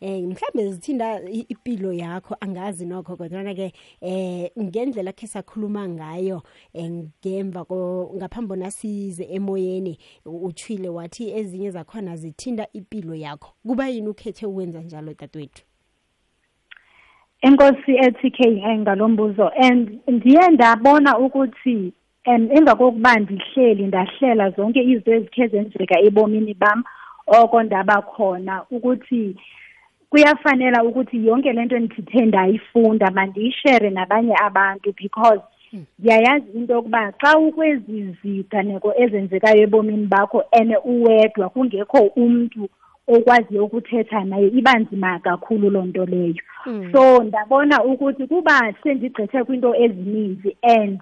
eh mhlawumbe zithinda ipilo yakho angazi nokho kodwana ke eh ngendlela ke sakhuluma ngayo eh, ngemva ko ngaphambi bona size emoyeni uthwile wathi ezinye zakhona zithinda ipilo yakho kuba yini ukhethe ukwenza njalo dadwethu Enkosi ethi KA ngalombuzo and ndiye ndabona ukuthi um emva kokuba ndihleli ndahlela zonke izinto ezikhe zenzeka ebomini bam oko ndaba khona ukuthi kuyafanela ukuthi yonke le nto ndithe ndayifunda mandiyishere nabanye abantu because hmm. ndiyayazi into yokuba xa ukwezi ziganeko ezenzekayo ebomini bakho and uwedwa kungekho umntu okwaziyo ukuthetha naye iba nzima kakhulu loo nto leyo hmm. so ndabona ukuthi kuba sendigqithe kwiinto ezininzi and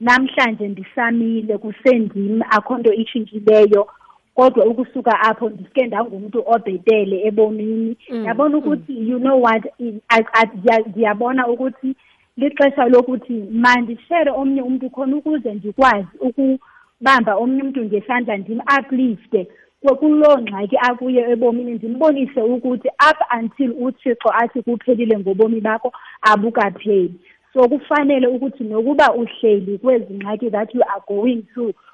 namhlanje ndisamile kusendim akho nto itshintshileyo kodwa ukusuka apho ndisuke ndangumntu obhetele ebomini hmm. ndabona hmm. ukuthi you know what ndiyabona ukuthi lixesha lokuthi mandishere omnye umntu khona ukuze ndikwazi ukubamba omnye umntu ngesandla ndim-uplifte kuloo ngxaki akuye ebomini ndimbonise ukuthi up until uthixo athi kuphelile ngobomi bakho abukapheli so kufanele ukuthi nokuba uhleli kwezi ngxaki that you are going through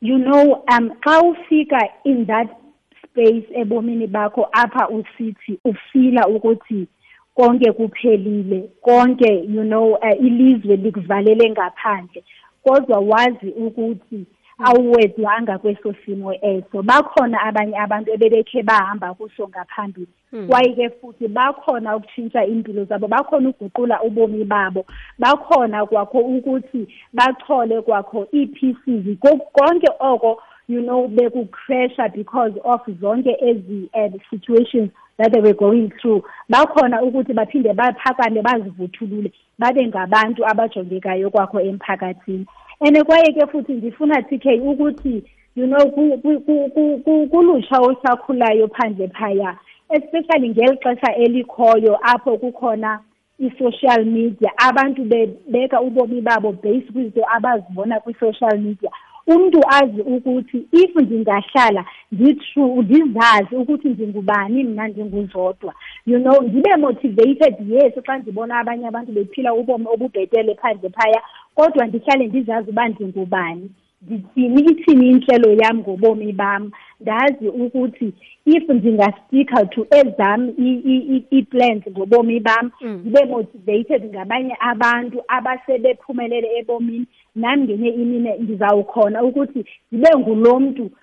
you know um xa ufika in that space ebomini bakho apha usithi ufila ukuthi konke kuphelile konke you know uh, ilizwe likuvalele ngaphandle kodwa wazi ukuthi awuwedwanga kweso simo eso bakhona abanye abantu ebebekhe bahamba kuso ngaphambili Hmm. kwaye ke futhi bakhona ukutshintsha iimpilo zabo bakhona uguqula ubomi babo bakhona kwakho ukuthi bachole kwakho ii-pieces konke oko you know bekucrasha because of zonke ezi uh, situations that they were going through bakhona ukuthi baphinde baphakame bazivuthulule babe ngabantu abajongekayo kwakho emphakathini and kwaye ke futhi ndifuna tk ukuthi you know kulutsha olusakhulayo phandle phaya especially ngeli xesha elikhoyo apho kukhona i-social media abantu bebeka ubomi babo based kwizinto abazibona kwi-social media umntu azi ukuthi if ndingahlala ngi-true ndizazi ukuthi ndingubani mna ndinguzodwa you know ndibe motivated yes xa ndibona abanye abantu bephila ubomi obubhetele phandle phaya kodwa ndihlale ndizazi uba ndingubani ndithini ithini inhlelo yam ngobomi bam ndazi ukuthi if ndingastika to ezam ii-plans ngobomi bam mm. ndibe motivated ngabanye abantu abasebephumelele ebomini nam ngenye imine ndizawukhona ukuthi ndibe ngulo mntu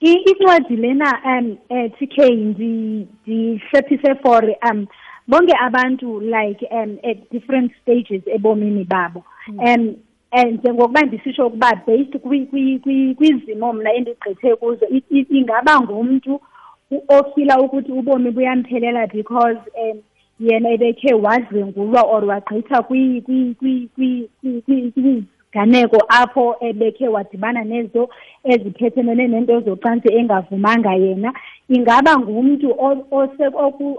incwadi lena um eh, tk ndihlephise for um bonke abantu like um at different stages ebomini babo mm. um and njengokuba ndisitsho ukuba based kwizimo mna endigqithe kuzo ingaba ngumntu ofila ukuthi ubomi buyamphelela because um yena ebekhe wadlwengulwa or wagqitha kwiziganeko apho ebekhe wadibana nezo eziphethenene nento zocantsi engavumanga yena ingaba ngumntu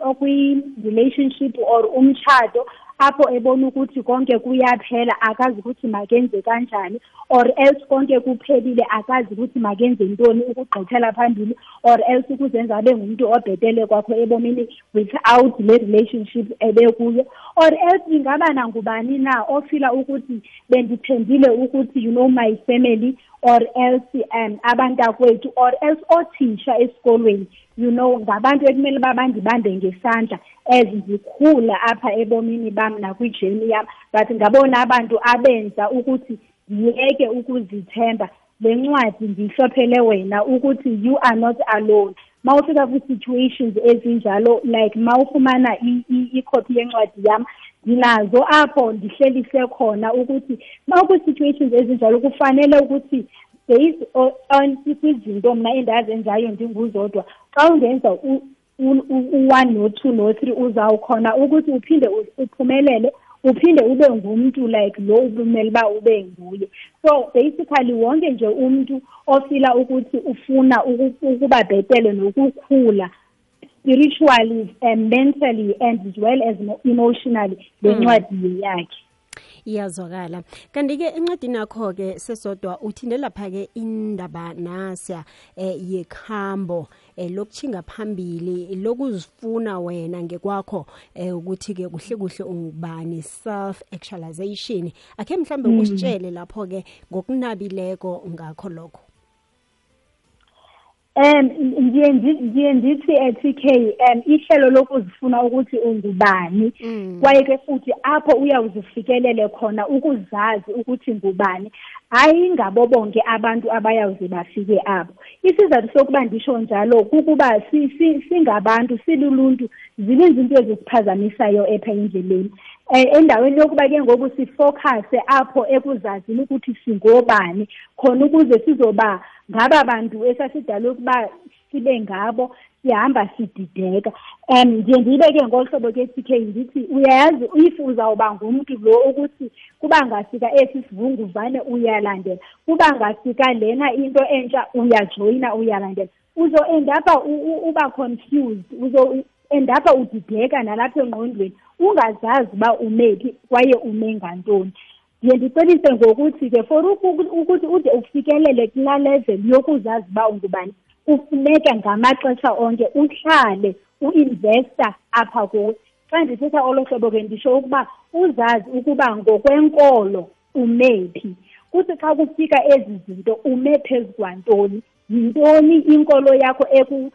okwi-relationship or umtshato apho ebona ukuthi konke kuyaphela akazi ukuthi makenze kanjani or else konke kuphelile akazi ukuthi makenze ntoni ukugqithela phambili or else ukuzenza abe ngumntu obhetele kwakho ebomini without le relationship ebekuyo or else ingaba nangubani na ofila ukuthi bendithembile ukuthi you know my family or else um abantakwethu or else othisha esikolweni you know ngabantu ekumele uba bandibambe ngesandla as ndikhula apha ebomini bam nakwijeni yam but ngabona abantu abenza ukuthi ndiyeke ukuzithemba le ncwadi ndiyihlophele wena ukuthi you are not alone ma ufika kwi-situations ezinjalo like ma ufumana ikhophi yencwadi yam ndinazo apho ndihlelise khona ukuthi ma ukwi-situations ezinjalo kufanele ukuthi based on kwizinto mna endazenzayo ndinguzodwa xa undenza u-one no-two no-three uzawukhona ukuthi uphinde uphumelele uphinde ube ngumntu like lo ubumele uba ube nguye so basically wonke nje umntu ofila ukuthi ufuna ukuba bhetele nokukhula spiritually and mentally and as well as emotionally le hmm. ncwadi yakhe iyazwakala kanti-ke encwadini yakho-ke sesodwa uthinde lapha-ke indaba nasya eh, yekhambo eh, lokuchinga phambili lokuzifuna wena ngekwakho eh, ukuthi-ke kuhle kuhle ungubani self actualization akhe mhlawumbe mm. usitshele lapho-ke ngokunabileko ngakho lokho Um ndiye ndiye ndithi eTK um ihlelo lokuzifuna ukuthi ungubani mm. kwaye ke futhi apho uyawuzifikelele khona ukuzazi ukuthi ngubani hayi ngabo bonke abantu abayawuze bafike apho isizathu sokuba ndisho njalo kukuba singabantu siluluntu zininzi into ezisiphazamisayo epha endleleni Eh, endaweni yokuba ke ngoku sifocuse apho ekuzazini ukuthi singobani khona ukuze sizoba ngaba bantu esasidalwe ukuba sibe ngabo sihamba sidideka um ndiye ndiyibeke ngolu hlobo ke sikhe ndithi uyayazi if uzawuba ngumntu lo ukuthi kuba ngasika esi sivunguvane uyalandela kuba ngasika lena into entsha uyajoyina uyalandela uzo endapha uba confused uzo endapha udideka nalapha engqondweni ungazazi uba umephi kwaye ume ngantoni ndiye ndicebise ngokuthi ke for ukuthi ude ufikelele kulaa level yokuzazi uba ungubani kufuneka ngamaxesha onke uhlale uinvesta apha kuwe xa ndithetha olo hlobo ke ndisho ukuba uzazi ukuba ngokwenkolo umephi kuthi xa kufika ezi zinto ume phezu kwantoni yintoni inkolo yakho eku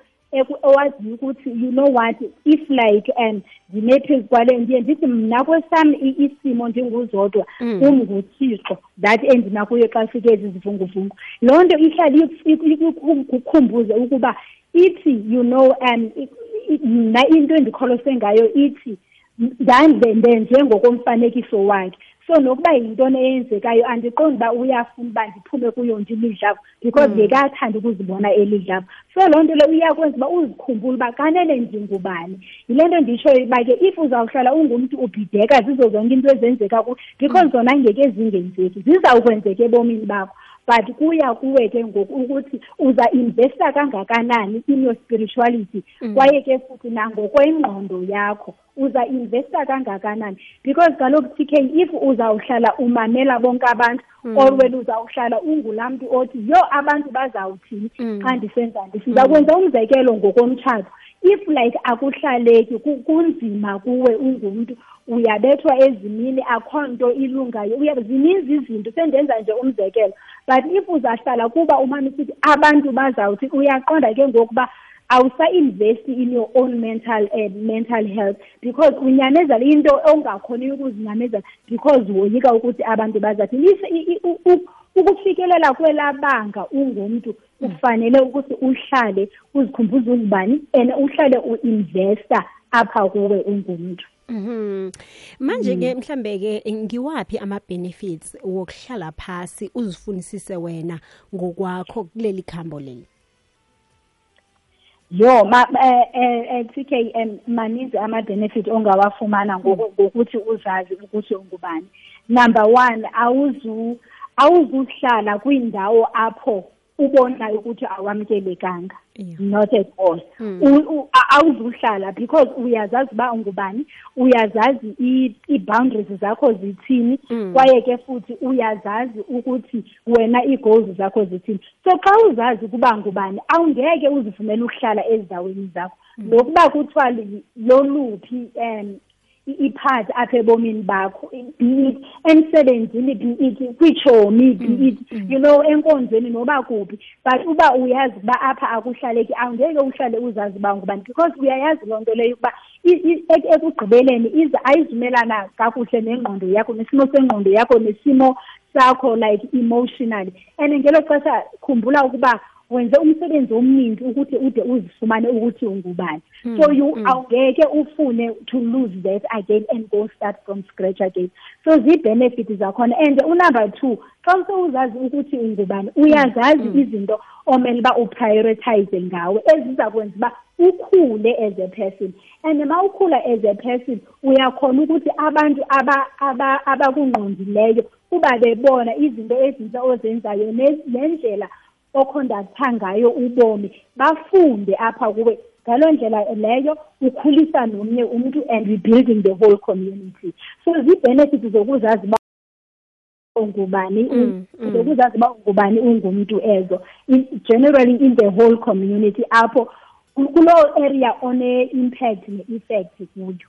owaziyo ukuthi you know what if like um ndime phezu kwale ndiye ndithi mna kwesam isimo ndinguzodwa mm. kum nguthixo that endinakuyo xa fike ezi zivunguvungu loo nto ihlale ikukhumbuze ukuba ithi you know um mna into endikholose ngayo ithi ndandle ndenje ngokomfanekiso wakhe so nokuba yintoni eyenzekayo andiqondi uba uyafuna uba ndiphume kuyo ndilidlaphu because mm. yekathanda ukuzibona elidlaphu so loo nto le uyakwenza uba uzikhumbule uba kanene ndingubani yile nto nditshoyo uba ke if uzawuhlala ungumntu ubhideka zizo zonke into ezenzeka ku because mm. zona ngeke zingenzeki zizawukwenzeka ebomini bakho but kuya kuwe ke ngoku ukuthi uza investa kangakanani in your spirituality mm. kwaye ke futhi nangokwengqondo yakho uza investa kangakanani because kaloku t k if uzawuhlala umamela bonke abantu mm. or wena uzawuhlala ungulaa mntu othi yho abantu bazawuthini mm. xa ndisenza ndisiza kwenza umzekelo ngokomtshato if like akuhlaleki kunzima kuwe ungumntu uyabethwa ezimini akho nto ilungayo zininzi izinto sendenza nje umzekelo but if uzahlala kuba umane usithi abantu bazawuthi uyaqonda ke ngokuba awusa-investi in your own mental uh, mental health because unyamezela into ongakhoniyo ukuzinyamezela because woyika ukuthi abantu bazathi ukufikelela kwela banga ungumntu ufanele ukuthi uhlale uzikhumbuza ungubani and uhlale uinvesta apha kuwe ungumntu Mhm. Manje ke mm. mhlambe ke ngiwapi ama benefits wokuhlala phasi uzifunisise wena ngokwakho kuleli khambo leli. yho ma um eh, eh, eh, t k m maninzi ama-benefit ongawafumana ngokuthi uzazi ukuthi ungubani number one awuzuhlala kwiindawo apho ubonayo ukuthi awamkelekanga not at all hmm. awuzuhlala because uyazazi uba ungubani uyazazi ii-boundaries zakho zithini hmm. kwaye ke futhi uyazazi ukuthi wena ii-goals zakho zithini so xa uzazi ukuba ngubani awungeke uzivumele ukuhlala ezindaweni zakho mm. nokuba kuthiwa loluphi um iphathi apha ebomini bakho be it emsebenzini be it kwitshomi be mm, it mm. you know enkonzweni noba kuphi but uba uyazi uba apha akuhlaleki awungeke uhlale uzazi uba ngubani because uyayazi loo nto leyo ukuba e-, ekugqibeleni ize ayizumelana kakuhle nengqondo yakho nesimo sengqondo yakho nesimo sakho like emotionally and ngelo xesha khumbula ukuba wenze umsebenzi omningi ukuthi ude uzifumane ukuthi ungubani hmm, so you hmm. awungeke ufune to lose that again and go start from scratch again so zii-benefit zakhona and unumber two xa usewuzazi ukuthi ungubani uyazazi hmm, izinto omele uba uprioritize ngawe eziza kwenza uba ukhule as a person and ma ukhula as a person uyakhona ukuthi abantu abakungqondileyo kuba bebona izinto ezintsha ozenzayo nendlela okhondaktha ngayo ubomi bafunde apha kuwe ngaloo ndlela leyo ukhulisa nomnye umntu and rebuilding the whole community so zii-benefits zokuzazi uba ungubani mm, mm. zokuzazi uba ungubani ungumntu ezo generally in the whole community apho kuloo area one-impact ne-effect kuyo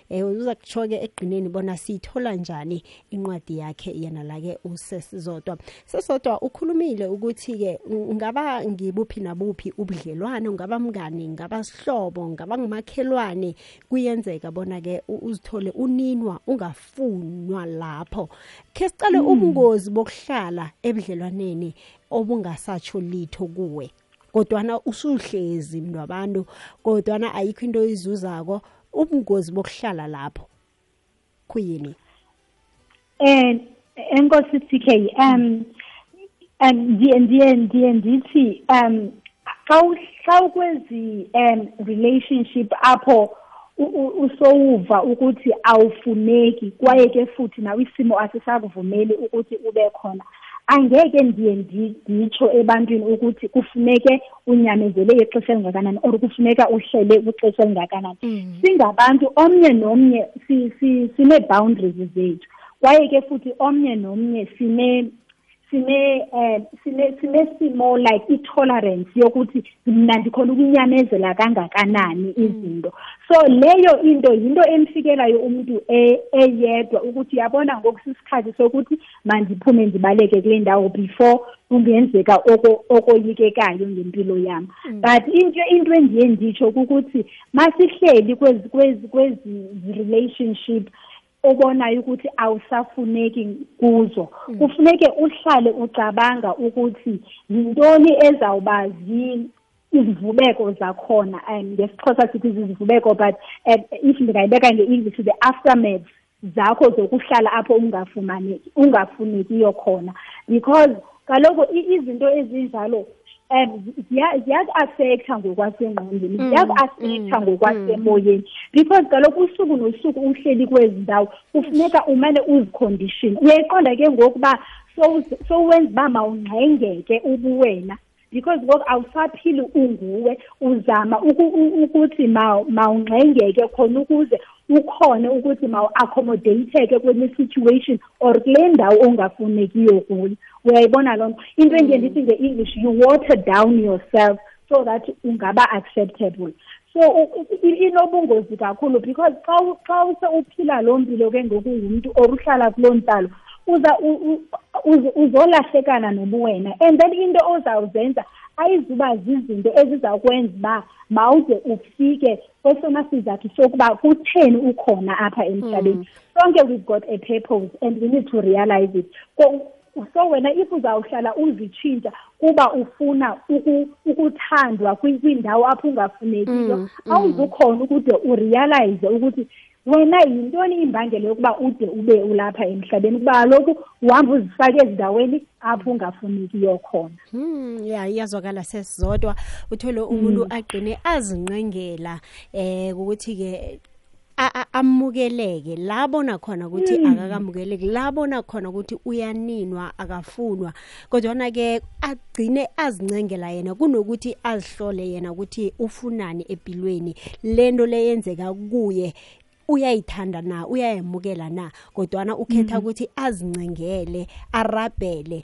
ewe uza kutsho ke egqineni bona siyithola njani incwadi yakhe yena la ke usesizodwa sesodwa ukhulumile ukuthi-ke ngaba ngibuphi nabuphi ubudlelwane ungaba mngani ngaba sihlobo ngaba ngumakhelwane kuyenzeka bona-ke uzithole uninwa ungafunwa lapho khe sicale hmm. ubungozi bokuhlala ebudlelwaneni obungasatsho litho kuwe kodwana usuhlezi mntu wabantu kodwana ayikho into oyizuzako ubungozi bokuhlala lapho khuyini um enkosi tk um um ndiye ndiye ndiye ndithi um xa ukwezi um relationship apho usowuva ukuthi awufuneki kwaye ke futhi nawe isimo asisakuvumeli ukuthi ube khona angeke ndiye nditsho ebantwini ukuthi kufuneke unyamezele ixesha elingakanani or kufuneka uhlele kwixesha elingakanani mm. singabantu omnye nomnye sinee-boundaries zethu kwaye ke futhi omnye nomnye sine sine eh sine sine simo like i tolerance yokuthi mina ndikhona ukunyamezela kangakanani mm. izinto so leyo into yinto emfikelayo umuntu e, eyedwa ukuthi yabona ngokusisikhathi sokuthi mandiphume ndibaleke kule ndawo before kungenzeka okoyikekayo ngempilo yam mm. but into into endiye nditsho kukuthi masihleli kwezi kwezi kwezi relationship obonayo ukuthi awusafuneki kuzo mm. kufuneke uhlale ucabanga ukuthi yintoni ezawuba izivubeko zakhona um ngesixhosa sithi zizivubeko but eh, if ndingayibeka nge-english the aftermath zakho zokuhlala apho ungafumaneki ungafunekiyo khona because kaloku izinto ezinjalo um ziyaku-afektha ngokwasengqondweni mm, ziyaku-afektha mm, ngokwasemoyeni mm. because kaloku usuku nosuku uhleli kwezi ndawo kufuneka umane uzikhondishini uyayiqonda ke ngokuba sowenza uba mawungxengeke ubuwena because ngoku awusaphili unguwe uzama ukuthi mawungxengeke khona ukuze ukhone ukuthi mawu-accommodateke kwenye situation or kule ndawo ongafunekiyo kuyo uyayibona loo nto into endiye mm. ndithi nge-english you water down yourself so that ungaba acceptable so inobungozi kakhulu because xa xa use uphila loo mpilo ke ngoku ngumntu or uhlala kuloo ntlalo uza uzolahlekana nobuwena and then into ozawuzenza ayizuba zizinto ezizakwenza uba mawuze ufike kwesona sizathu sokuba kutheni ukhona apha emhlabeni mm. sonke we've got a purpose and we need to realize it so wena if uzawuhlala uzitshintsha kuba ufuna ukuthandwa kwiindawo apho ungafunekiyo mm, mm. awuzukhona ukude urealize ukuthi wena yintoni imbangela yokuba ude ube ulapha emhlabeni ukuba kaloku uhamba uzifake ezindaweni apho ungafunekiyo khona hmm ya iyazwakala sesizodwa uthole umuntu hmm. agqine azinqengela eh ukuthi ke amukeleke la bona khona ukuthi hmm. akakamukeleki la bona khona ukuthi uyaninwa akafunwa kodwana ke agcine azincengela yena kunokuthi azihlole yena ukuthi ufunani empilweni lento leyenzeka kuye uyayithanda na uyayemukela na kodwana ukhetha hmm. ukuthi azincengele arabhele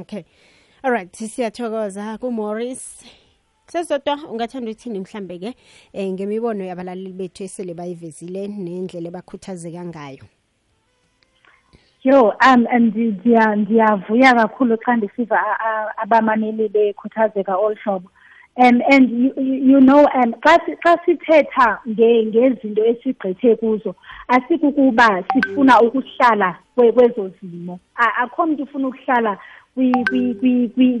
okay all right siyathokoza kumoris sesodwa ungathanda ukuthini mhlambe ke um ngemibono yabalaleli bethu esele bayivezile nendlela ebakhuthazeka ngayo yho um ndiyavuya kakhulu xa ndisiva abamameli bekhuthazeka olu hlobo um and you, you know um xa xa sithetha ngezinto esigqithe kuzo asikukuba sifuna ukuhlala kwezo zimo akho mntu ufuna ukuhlala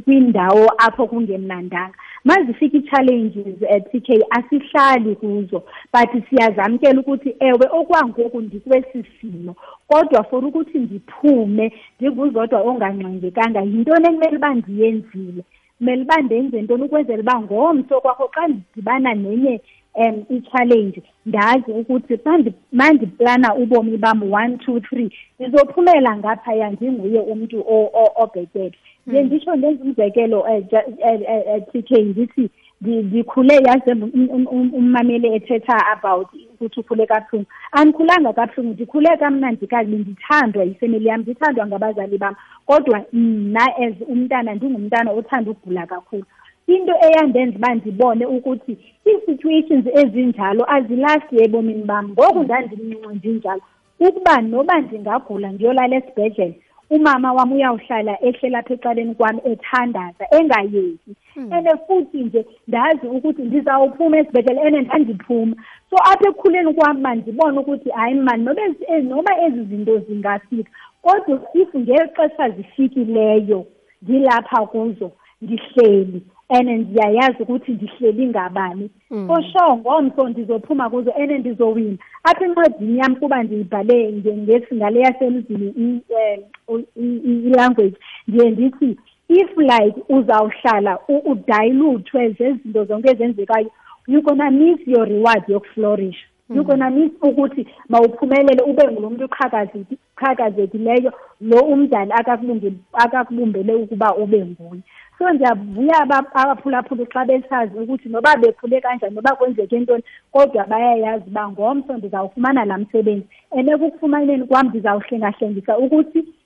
kwindawo apho kungemnandanga mazifika ii-challenges eh, t k asihlali kuzo but siyazamkela ukuthi ewe okwangoku ndikwesi simo kodwa for ukuthi ndiphume ndinguzodwa ongangxengekanga yintoni ekumele uba ndiyenzile kumele uba ndenze ntoni ukwenzela uba ngomso kwakho xa ndidibana nenye um i-challenge ndazi ukuthi mandiplana ubomi bam one two three ndizophumela ngaphaya ndinguye umntu obhetele hmm. ye nditsho ndenza umzekelo eh, eh, eh, t k ndithi ndikhule yazi um, um, um, ummamele ethetha about ukuthi ukhule kabuhlungu andikhulanga kabuhlungu ndikhule kamnandi kakubi ndithandwa yifemeli yam ndithandwa ngabazali bam kodwa mna as umntana ndingumntana othanda ugula kakhulu into eyandenza uba ndibone ukuthi ii-situations ezinjalo azilasti ebomini bam ngoku ndandimncinci ndinjalo ukuba noba ndingagula ndiyolala esibhedlele umama wam uyawuhlala ehlelapha ecaleni kwam ethandaza engayeki hmm. ene futhi nje ndazi ukuthi ndizawuphuma esibhedlele ene ndandiphuma so apha ekukhuleni kwam uba ndibone ukuthi hayi mani noba eh, noba ezi zinto zingafika kodwa if ngeli xesha zifikileyo ndilapha kuzo ndihleli and ndiyayazi ukuthi ndihleli ngabani mm. for sure ngomso ndizophuma kuzo and ndizowina apha incwadini yam kuba ndiyibhale ngale yasemzini um, ilanguage ndiye ndithi if like uzawuhlala udiluthwe zezinto zonke ezenzekayo you're gonna miss your reward yokuflorisha hmm. you're gonna miss ukuthi mawuphumelele ube ngulo mntu uqhakazekileyo lo umdali akakubumbele ukuba ube nguye so ndiyavuya abaphulaphuli xa besazi ukuthi noba bephule kanjani noba kwenzeke ntoni kodwa bayayazi uba ngomso ndizawufumana laa msebenzi and ekukufumaneni kwam ndizawuhlengahlengisa ukuthi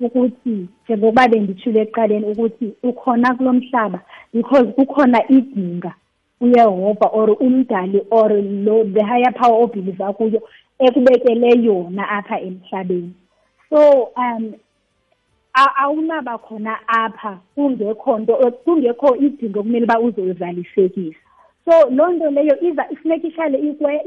ukuthi njengokuba benditshile ekuqaleni ukuthi ukhona kulo mhlaba because kukhona idinga uyehova or umdali or lo the higher power obhiliva kuyo ekubekele yona apha emhlabeni so um awunaba khona apha kungekho nto kungekho idingo kumele uba uzoyizalisekisa so loo nto leyo iza ifuneka ihlale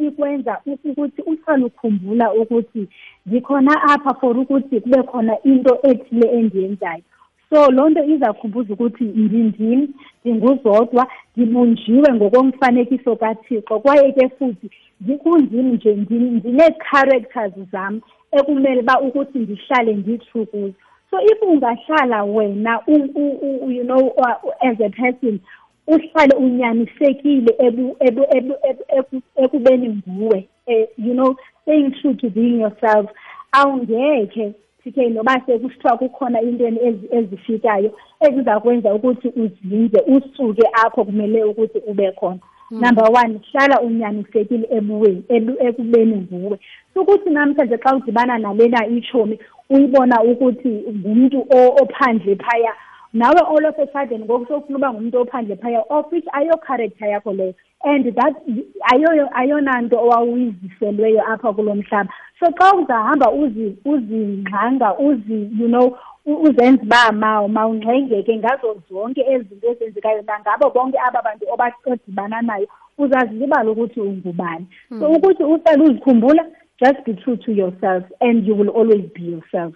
ikwenza ukuthi uhlale ukhumbula ukuthi ndikhona apha for ukuthi kube khona into ethile endiyenzayo so loo nto izakhumbuza ukuthi ndindim ndinguzodwa ndibunjiwe ngokomfanekiso kathixo kwaye ke futhi ndikundim nje ndinee-characters zam ekumele uba ukuthi ndihlale nditrue kuzo so if ungahlala wena you know as a person uhlale unyanisekile ekubeni nguwe eh, you know staying true to being yourself awungekhe sike noba sekuthiwa kukhona into ezifikayo eziza kwenza ukuthi uzinze usuke apho kumele ukuthi ube khona Mm. number one hlala unyanisekile ebuweni ekubeni nguwe sukuthi namhlanje xa udibana nalena itshomi uyibona ukuthi ngumntu ophandle phaya nawe all of a sudden ngoku sowufuna uba ngumntu ophandle phaya of which ayocharacter yakho leyo and that ayoyo ayona nto owawuyiziselweyo apha kulo mhlaba so xa uzahamba uzi uzingxanga uzi you know uzenza uba mawo mawungxengeke ngazo zonke ezi zinto ezenzekayo nangabo bonke aba bantu obadibana nayo uzazilibala ukuthi ungubani so hmm. ukuthi usale uzikhumbula just be true to yourself and you will always be yourself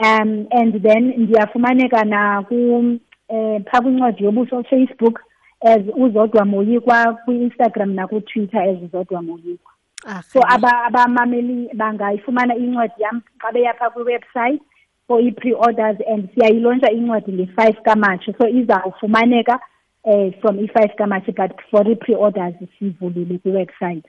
um and then ndiyafumaneka na um eh, phaa kwincwadi yobuso facebook as uzodwa moyikwa kwi-instagram nakutwitter as uzodwa moyikwa ah, so abamameli aba bangayifumana incwadi yam xa beyapha kwiwebsite for i-pre-orders and siyayilontsha incwadi nge-five kamatshi so izawufumaneka um from i-five kamatshi but for i-pre-orders sivulile kwiwebsite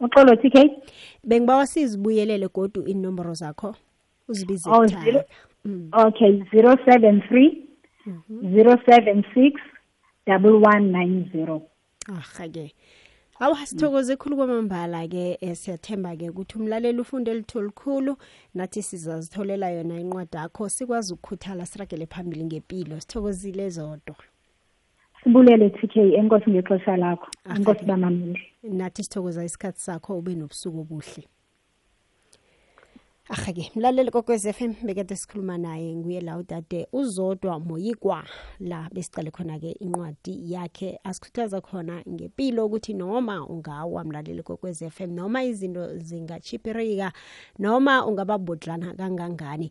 uxolo tk bengiba wasizibuyelele godu iinomboro zakho uzibize oh, zero, mm. okay zero seven three mhm. zero seven six double one nine zero ahake awu sithokoze khulu kwamambala ke eh, siyathemba ke ukuthi umlaleli ufunde litho likhulu nathi sizazitholela yona incwadi yakho sikwazi ukukhuthala siragele phambili ngempilo sithokozile zodwa sibulele tk enkosi ngexesha lakho enkosi bamamile nathi sithokoza isikhathi sakho ube nobusuku obuhle ahake mlaleli kokwez f m bekade sikhuluma naye nguye la udade uzodwa moyikwa la besiqale khona-ke incwadi yakhe asikhuthaza khona ngempilo ukuthi noma ungawa mlaleli kokwez f m noma izinto zingachipirika noma ungaba bodlana kangangani